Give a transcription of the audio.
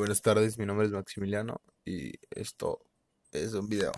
buenas tardes, mi nombre es Maximiliano y esto es un video.